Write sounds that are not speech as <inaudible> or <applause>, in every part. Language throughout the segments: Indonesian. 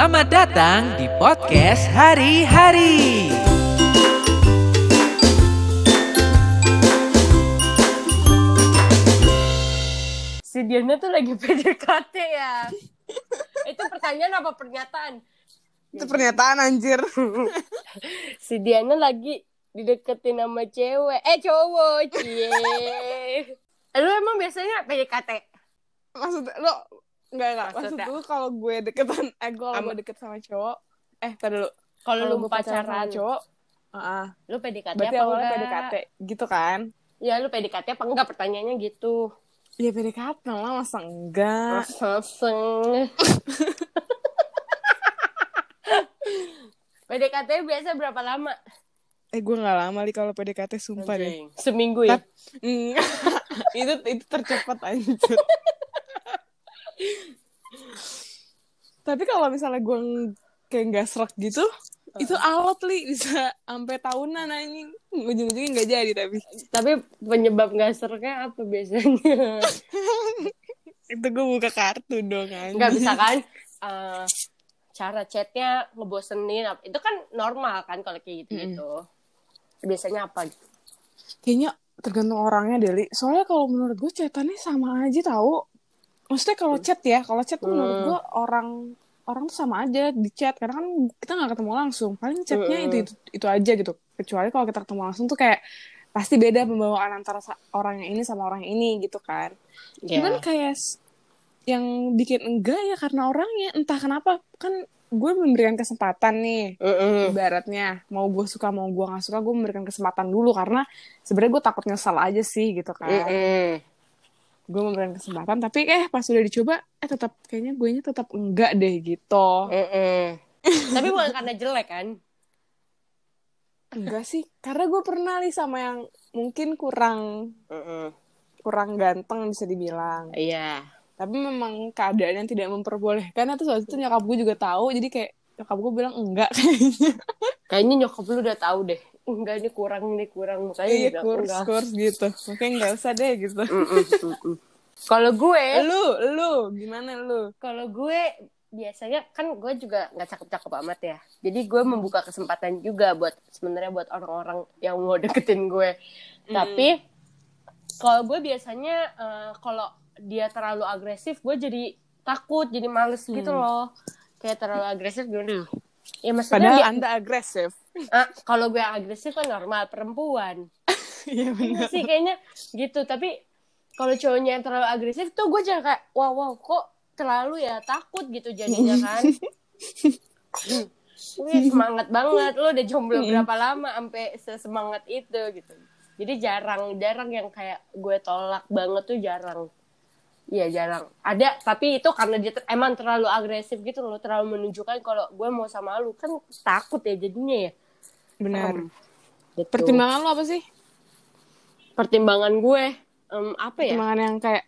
Selamat datang di podcast hari-hari. Si Diana tuh lagi <laughs> PDKT ya. Itu pertanyaan apa pernyataan? Itu pernyataan anjir. <laughs> Si Diana lagi dideketin sama cewek. Eh cowok, cie. <laughs> Lu emang biasanya PDKT? Maksud lo enggak enggak. Maksud lu kalau gue deketan eh gue kalau gue deket sama cowok eh tar dulu. Kalau lu gue pacaran pacaran, sama cowok, heeh. lu PDKT berarti apa awalnya enggak? PDKT gitu kan? Ya lu PDKT apa enggak? Pertanyaannya gitu. Ya PDKT lah masa enggak. Seng. <laughs> PDKT biasa berapa lama? Eh gue nggak lama nih kalau PDKT sumpah deh. Anjing. Seminggu ya? Hmm. <laughs> itu itu tercepat anjir. Tapi kalau misalnya gue kayak nggak serak gitu, itu alot li bisa sampai tahunan anjing. Ujung-ujungnya nggak jadi tapi. Tapi penyebab nggak sereknya apa biasanya? <laughs> Itu gue buka kartu dong anjing. nggak bisa kan eh, cara chatnya ngebosenin itu kan normal kan kalau kayak gitu gitu biasanya apa Kayaknya tergantung orangnya Deli. Soalnya kalau menurut gue chatannya sama aja tahu. Maksudnya kalau chat ya, kalau chat tuh menurut Hmm. gue orang orang tuh sama aja di chat karena kan kita nggak ketemu langsung. Paling chatnya Hmm. itu, itu itu aja gitu. Kecuali kalau kita ketemu langsung tuh kayak pasti beda pembawaan antara orang yang ini sama orang yang ini gitu kan. Iya. Cuman kayak yang bikin enggak ya karena orangnya entah kenapa kan gue memberikan kesempatan nih Mm-mm. ibaratnya mau gue suka mau gue nggak suka gue memberikan kesempatan dulu karena sebenarnya gue takut nyesal aja sih gitu kan Mm-mm. Gue memberikan kesempatan tapi eh pas udah dicoba eh tetap kayaknya gue nya tetap enggak deh gitu. Mm-mm. <laughs> tapi bukan karena jelek kan? Enggak sih karena gue pernah nih sama yang mungkin kurang kurang ganteng bisa dibilang. Iya. Tapi memang keadaan yang tidak memperbolehkan atau waktu itu nyokap gue juga tahu jadi kayak nyokap gue bilang enggak. Kayaknya <laughs> kayaknya nyokap lu udah tahu deh enggak ini kurang ini kurang. Makanya iya bilang kurs enggak. kurs gitu. Makanya nggak usah deh gitu. Mm-mm. Mm-mm. kalau gue lu lu gimana lu? kalau gue biasanya kan gue juga nggak cakep-cakep amat ya. Jadi gue membuka kesempatan juga buat sebenarnya buat orang-orang yang mau deketin gue. Tapi kalau gue biasanya eh, kalau dia terlalu agresif gue jadi takut jadi males gitu loh. Kayak terlalu agresif gimana? Ya maksudnya padahal dia- anda agresif ah, kalau gue agresif kan normal perempuan. <laughs> Iya Iya sih kayaknya gitu. Tapi kalau cowoknya yang terlalu agresif tuh gue jangan kayak wow wow kok terlalu ya? Takut gitu jadinya kan. <laughs> Wih semangat banget. Lo udah jomblo berapa lama sampai sesemangat itu gitu. Jadi jarang jarang yang kayak gue tolak banget tuh jarang Iya jarang. Ada tapi itu karena dia ter- emang terlalu agresif gitu loh terlalu menunjukkan kalau gue mau sama lu. Kan takut ya jadinya ya. Benar. Gitu. pertimbangan lo apa sih? Pertimbangan gue em, apa ya? Pertimbangan yang kayak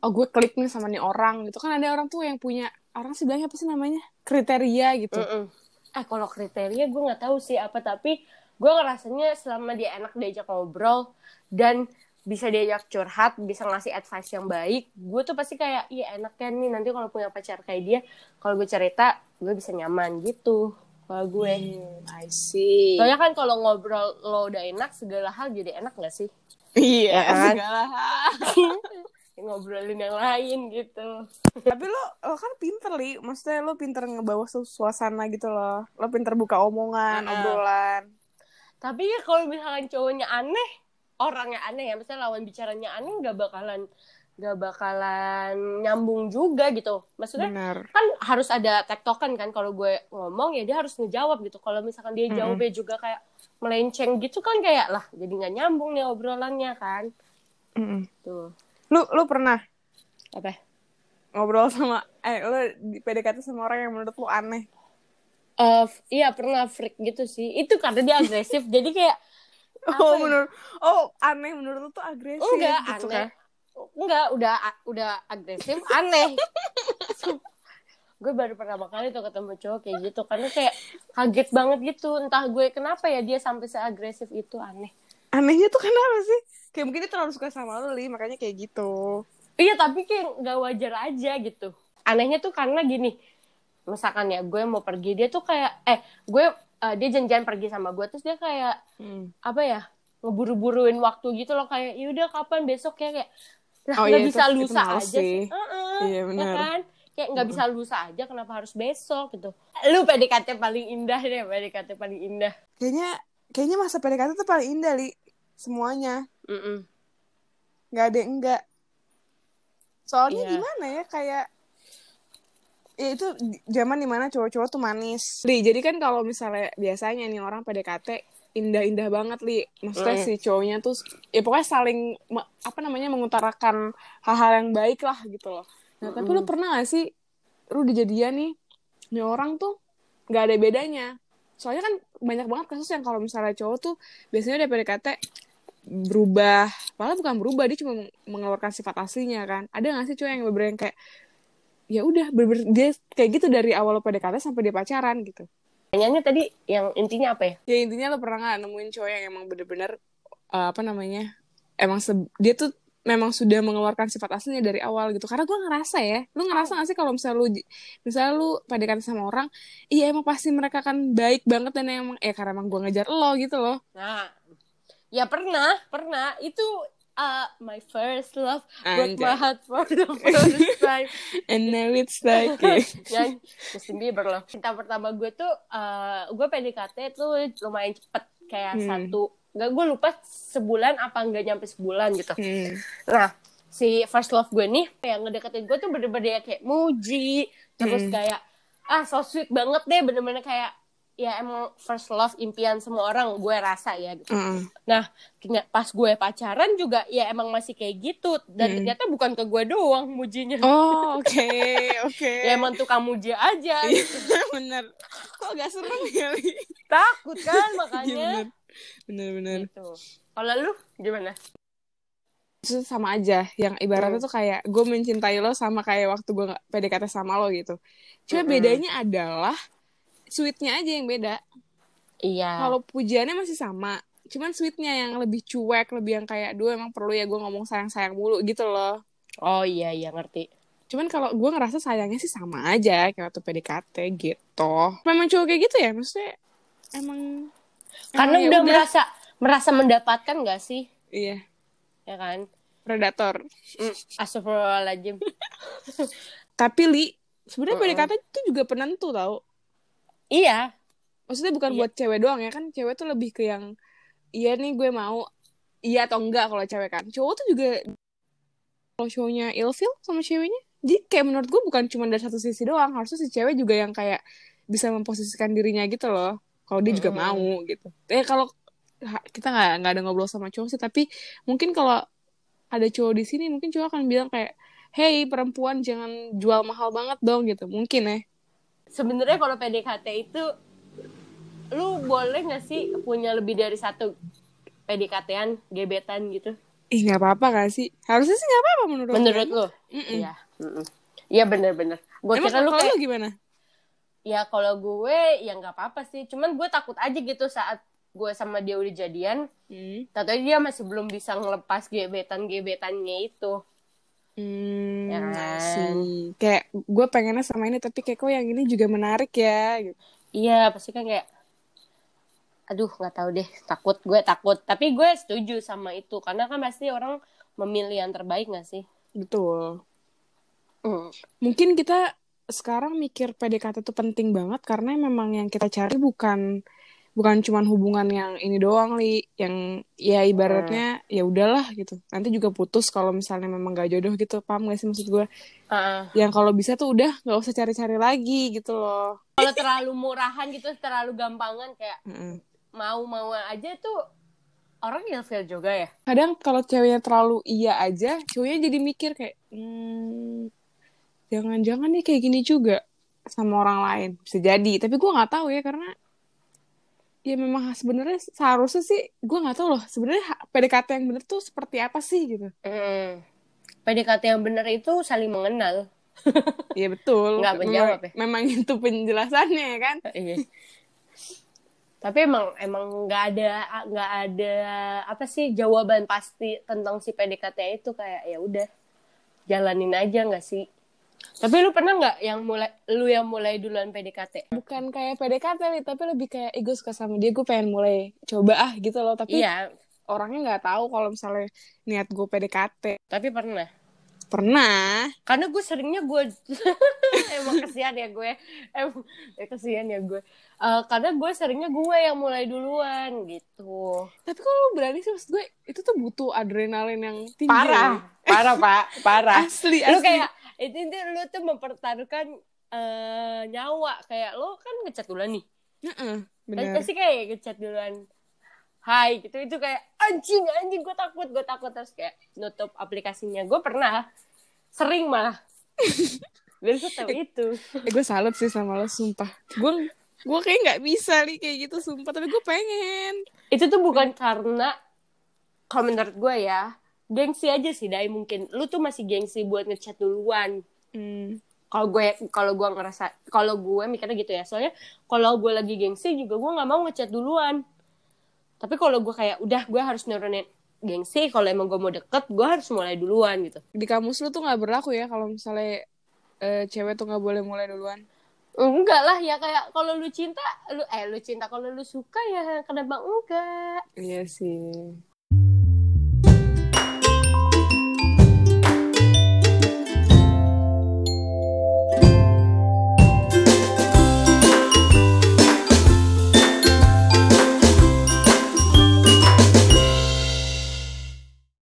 oh gue klik nih sama nih orang gitu. Kan ada orang tuh yang punya orang sih bilangnya apa sih namanya? Kriteria gitu. Mm-mm. Eh kalau kriteria gue nggak tahu sih apa tapi gue ngerasanya selama dia enak diajak ngobrol dan bisa diajak curhat, bisa ngasih advice yang baik, gue tuh pasti kayak iya enak kan nih nanti kalau punya pacar kayak dia, kalau gue cerita gue bisa nyaman gitu. Kalau gue, Hmm, I see soalnya kan kalau ngobrol lo udah enak segala hal jadi enak gak sih? iya Ya kan? segala hal. <laughs> Ngobrolin yang lain gitu. tapi lo lo kan pinter li maksudnya lo pinter ngebawa su- suasana gitu loh lo pinter buka omongan Ah. obrolan Tapi ya kalau misalkan cowoknya aneh, orangnya aneh ya, misalnya lawan bicaranya aneh nggak bakalan nggak bakalan nyambung juga gitu. Maksudnya benar kan harus ada tektokan kan kalau gue ngomong ya dia harus ngejawab gitu. Kalau misalkan dia jawabnya juga kayak melenceng gitu kan kayak lah jadi nggak nyambung nih obrolannya kan. Mm-mm. Tuh. lu lu pernah Apa? ngobrol sama eh lo di PDKT sama orang yang menurut lo aneh Eh, iya pernah freak gitu sih. Itu karena dia agresif <laughs> jadi kayak oh ya? menurut oh aneh. Menurut lo tuh agresif. Enggak gitu aneh. kan? enggak udah udah agresif aneh. <laughs> Gue baru pertama kali tuh ketemu cowok kayak gitu karena kayak kaget banget gitu. Entah gue kenapa ya dia sampai seagresif itu aneh. Anehnya tuh kenapa sih? Kayak mungkin dia terlalu suka sama lo li. Makanya kayak gitu. Iya tapi kayak nggak wajar aja gitu. Anehnya tuh karena gini misalkan ya gue mau pergi dia tuh kayak eh gue eh, dia janjian pergi sama gue terus dia kayak Hmm. apa ya ngeburu-buruin waktu gitu loh kayak yaudah kapan besok ya kayak lah Oh nggak iya, bisa itu- itu lusa males aja sih, sih. Heeh, Iya, ya benar. kan kayak nggak bisa lusa aja kenapa harus besok gitu lu PDKT paling indah deh PDKT paling indah Kayaknya kayaknya masa PDKT tuh paling indah, Li. Semuanya. Mm-mm. nggak ada yang enggak. Soalnya Iya. gimana ya, kayak ya itu zaman di mana cowok-cowok tuh manis. Li, jadi kan kalau misalnya biasanya nih orang PDKT indah-indah banget, Li. Maksudnya Mm. si cowoknya tuh ya pokoknya saling apa namanya mengutarakan hal-hal yang baik lah gitu loh. Nah, tapi lu pernah gak sih lu dijadian nih nih orang tuh nggak ada bedanya. Soalnya kan banyak banget kasus yang kalau misalnya cowok tuh biasanya udah PDKT berubah malah bukan berubah dia cuma mengeluarkan sifat aslinya kan ada gak sih cowok yang bener yang kayak ya udah bener dia kayak gitu dari awal PDKT sampai dia pacaran gitu. Pertanyaannya tadi yang intinya apa ya? Ya intinya lo pernah nggak nemuin cowok yang emang bener-bener uh, apa namanya emang dia tuh memang sudah mengeluarkan sifat aslinya dari awal gitu. Karena gue ngerasa ya lu ngerasa gak sih kalau misalnya lu misalnya lu PDKT sama orang iya emang pasti mereka kan baik banget dan emang eh karena emang gue ngejar lo gitu loh. Nah, ya pernah, pernah. Itu uh, my first love broke my heart for the first <laughs> time. and now it's like <laughs> Yang Justin Bieber loh. Cinta pertama gue tuh, uh, gue PDKT tuh lumayan cepet. Kayak Hmm. satu, nggak gue lupa sebulan apa nggak nyampe sebulan gitu. hmm. Nah, si first love gue nih, yang ngedeketin gue tuh bener-bener kayak muji. Terus Hmm. kayak, ah so sweet banget deh. Bener-bener kayak, ya emang first love impian semua orang gue rasa ya gitu. Mm. Nah, pas gue pacaran juga ya emang masih kayak gitu dan Mm. ternyata bukan ke gue doang mujinya. Oh, <laughs> oke, oke. Ya emang tukang muji aja. Iya, <laughs> bener. Kok gak serem ya? Takut kan <laughs> Iya, makanya. bener. Bener, bener. gitu. Kalau lu gimana? Itu sama aja. Yang ibaratnya tuh kayak gue mencintai lo sama kayak waktu gue PDKT sama lo gitu. Cuma Mm-mm. bedanya adalah sweetnya aja yang beda. Iya. Kalau pujiannya masih sama. Cuman sweetnya yang lebih cuek, lebih yang kayak, duh emang perlu ya gue ngomong sayang-sayang mulu gitu loh. Oh iya iya ngerti. Cuman kalau gue ngerasa sayangnya sih sama aja kayak waktu PDKT gitu. Memang cowok kayak gitu ya? Maksudnya emang... Karena emang ya udah merasa merasa mendapatkan gak sih? Iya, Ya kan? predator. Mm, Astagfirullahaladzim. <laughs> Tapi Li, sebenarnya Mm-mm. PDKT itu juga penentu tau. Iya. Maksudnya bukan Iya. buat cewek doang ya kan? Cewek tuh lebih ke yang iya nih gue mau iya atau enggak kalau cewek kan. Cowok tuh juga kalau cowoknya ilfil sama ceweknya. Jadi kayak menurut gue bukan cuma dari satu sisi doang. Harusnya si cewek juga yang kayak bisa memposisikan dirinya gitu loh. Kalau dia juga Mm-mm. mau gitu. Eh kalau kita nggak nggak ada ngobrol sama cowok sih, tapi mungkin kalau ada cowok di sini mungkin cowok akan bilang kayak, hey perempuan jangan jual mahal banget dong gitu. Mungkin ya. Sebenarnya kalau PDKT itu lu boleh gak sih punya lebih dari satu PDKT-an, gebetan gitu? Ih nggak apa-apa gak sih? Harusnya sih nggak apa-apa menurut. Menurut lu? Mm-mm. Iya. Iya bener-bener. Gue kira lu kayak, lu gimana? ya kalau gue ya nggak apa-apa sih. Cuman gue takut aja gitu saat gue sama dia udah jadian. Hmm. Tapi dia masih belum bisa ngelepas gebetan-gebetannya itu. Hmm, Ya kan? see. Kayak gue pengennya sama ini tapi kayak kok yang ini juga menarik ya. gitu. Iya, pasti kan kayak aduh nggak tahu deh takut gue takut tapi gue setuju sama itu karena kan pasti orang memilih yang terbaik gak sih Betul. Hmm. Mungkin kita sekarang mikir PDKT itu penting banget karena memang yang kita cari bukan bukan cuman hubungan yang ini doang li. Yang ya ibaratnya ya udahlah gitu. Nanti juga putus kalau misalnya memang gak jodoh gitu paham gak sih maksud gue Ah, yang kalau bisa tuh udah nggak usah cari-cari lagi gitu loh. Kalau terlalu murahan gitu terlalu gampangan kayak Mm-mm. mau-mau aja tuh orang ilfil juga ya? Kadang kalau ceweknya terlalu iya aja cowoknya jadi mikir kayak hmm, jangan-jangan nih kayak gini juga sama orang lain. Bisa jadi tapi gue nggak tahu ya karena ya memang sebenarnya seharusnya sih gue nggak tahu loh sebenarnya PDKT yang bener tuh seperti apa sih gitu. Hmm. PDKT yang benar itu saling mengenal. Iya betul. Nggak menjawab ya? memang, memang itu penjelasannya ya kan? Iya. Tapi emang emang nggak ada nggak ada apa sih jawaban pasti tentang si PDKT itu kayak ya udah jalanin aja nggak sih Tapi lu pernah nggak yang mulai lu yang mulai duluan PDKT? bukan kayak PDKT Li, tapi lebih kayak eh, gue suka sama dia gue pengen mulai coba ah gitu loh tapi Iya, orangnya nggak tahu kalau misalnya niat gue PDKT tapi pernah. pernah Karena gue seringnya gue <laughs> emang kesian ya gue, emang ya kesian ya gue. Eh, karena gue seringnya gue yang mulai duluan gitu. tapi kalau lu berani sih maksud gue itu tuh butuh adrenalin yang tinggi Parah, parah pak, parah. <laughs> asli Lu asli kayak itu itu lu tuh mempertaruhkan eh, nyawa. Kayak lu kan ngechat duluan nih. Heeh, Pasti- bener. Pasti kayak ngechat duluan. Hai gitu. Itu kayak anjing anjing gue takut gue takut. Terus kayak nutup aplikasinya. Gue pernah sering malah. <laughs> Dan gue tahu itu. eh, gue salut sih sama lo sumpah. Gue gue kayak nggak bisa nih kayak gitu sumpah. Tapi gue pengen. Itu tuh bukan karena kalau menurut gue ya gengsi aja sih Dai mungkin. Lu tuh masih gengsi buat ngechat duluan. Hmm. kalau gue kalau gue ngerasa kalau gue mikirnya gitu ya. Soalnya kalau gue lagi gengsi juga gue nggak mau ngechat duluan. Tapi kalau gue kayak udah gue harus nurunin gengsi. Kalau emang gue mau deket gue harus mulai duluan gitu. Di kamus lu tuh nggak berlaku ya kalau misalnya eh, cewek tuh nggak boleh mulai duluan? Enggak lah ya kayak kalau lu cinta lu eh lu cinta kalau lu suka ya kenapa enggak? Iya sih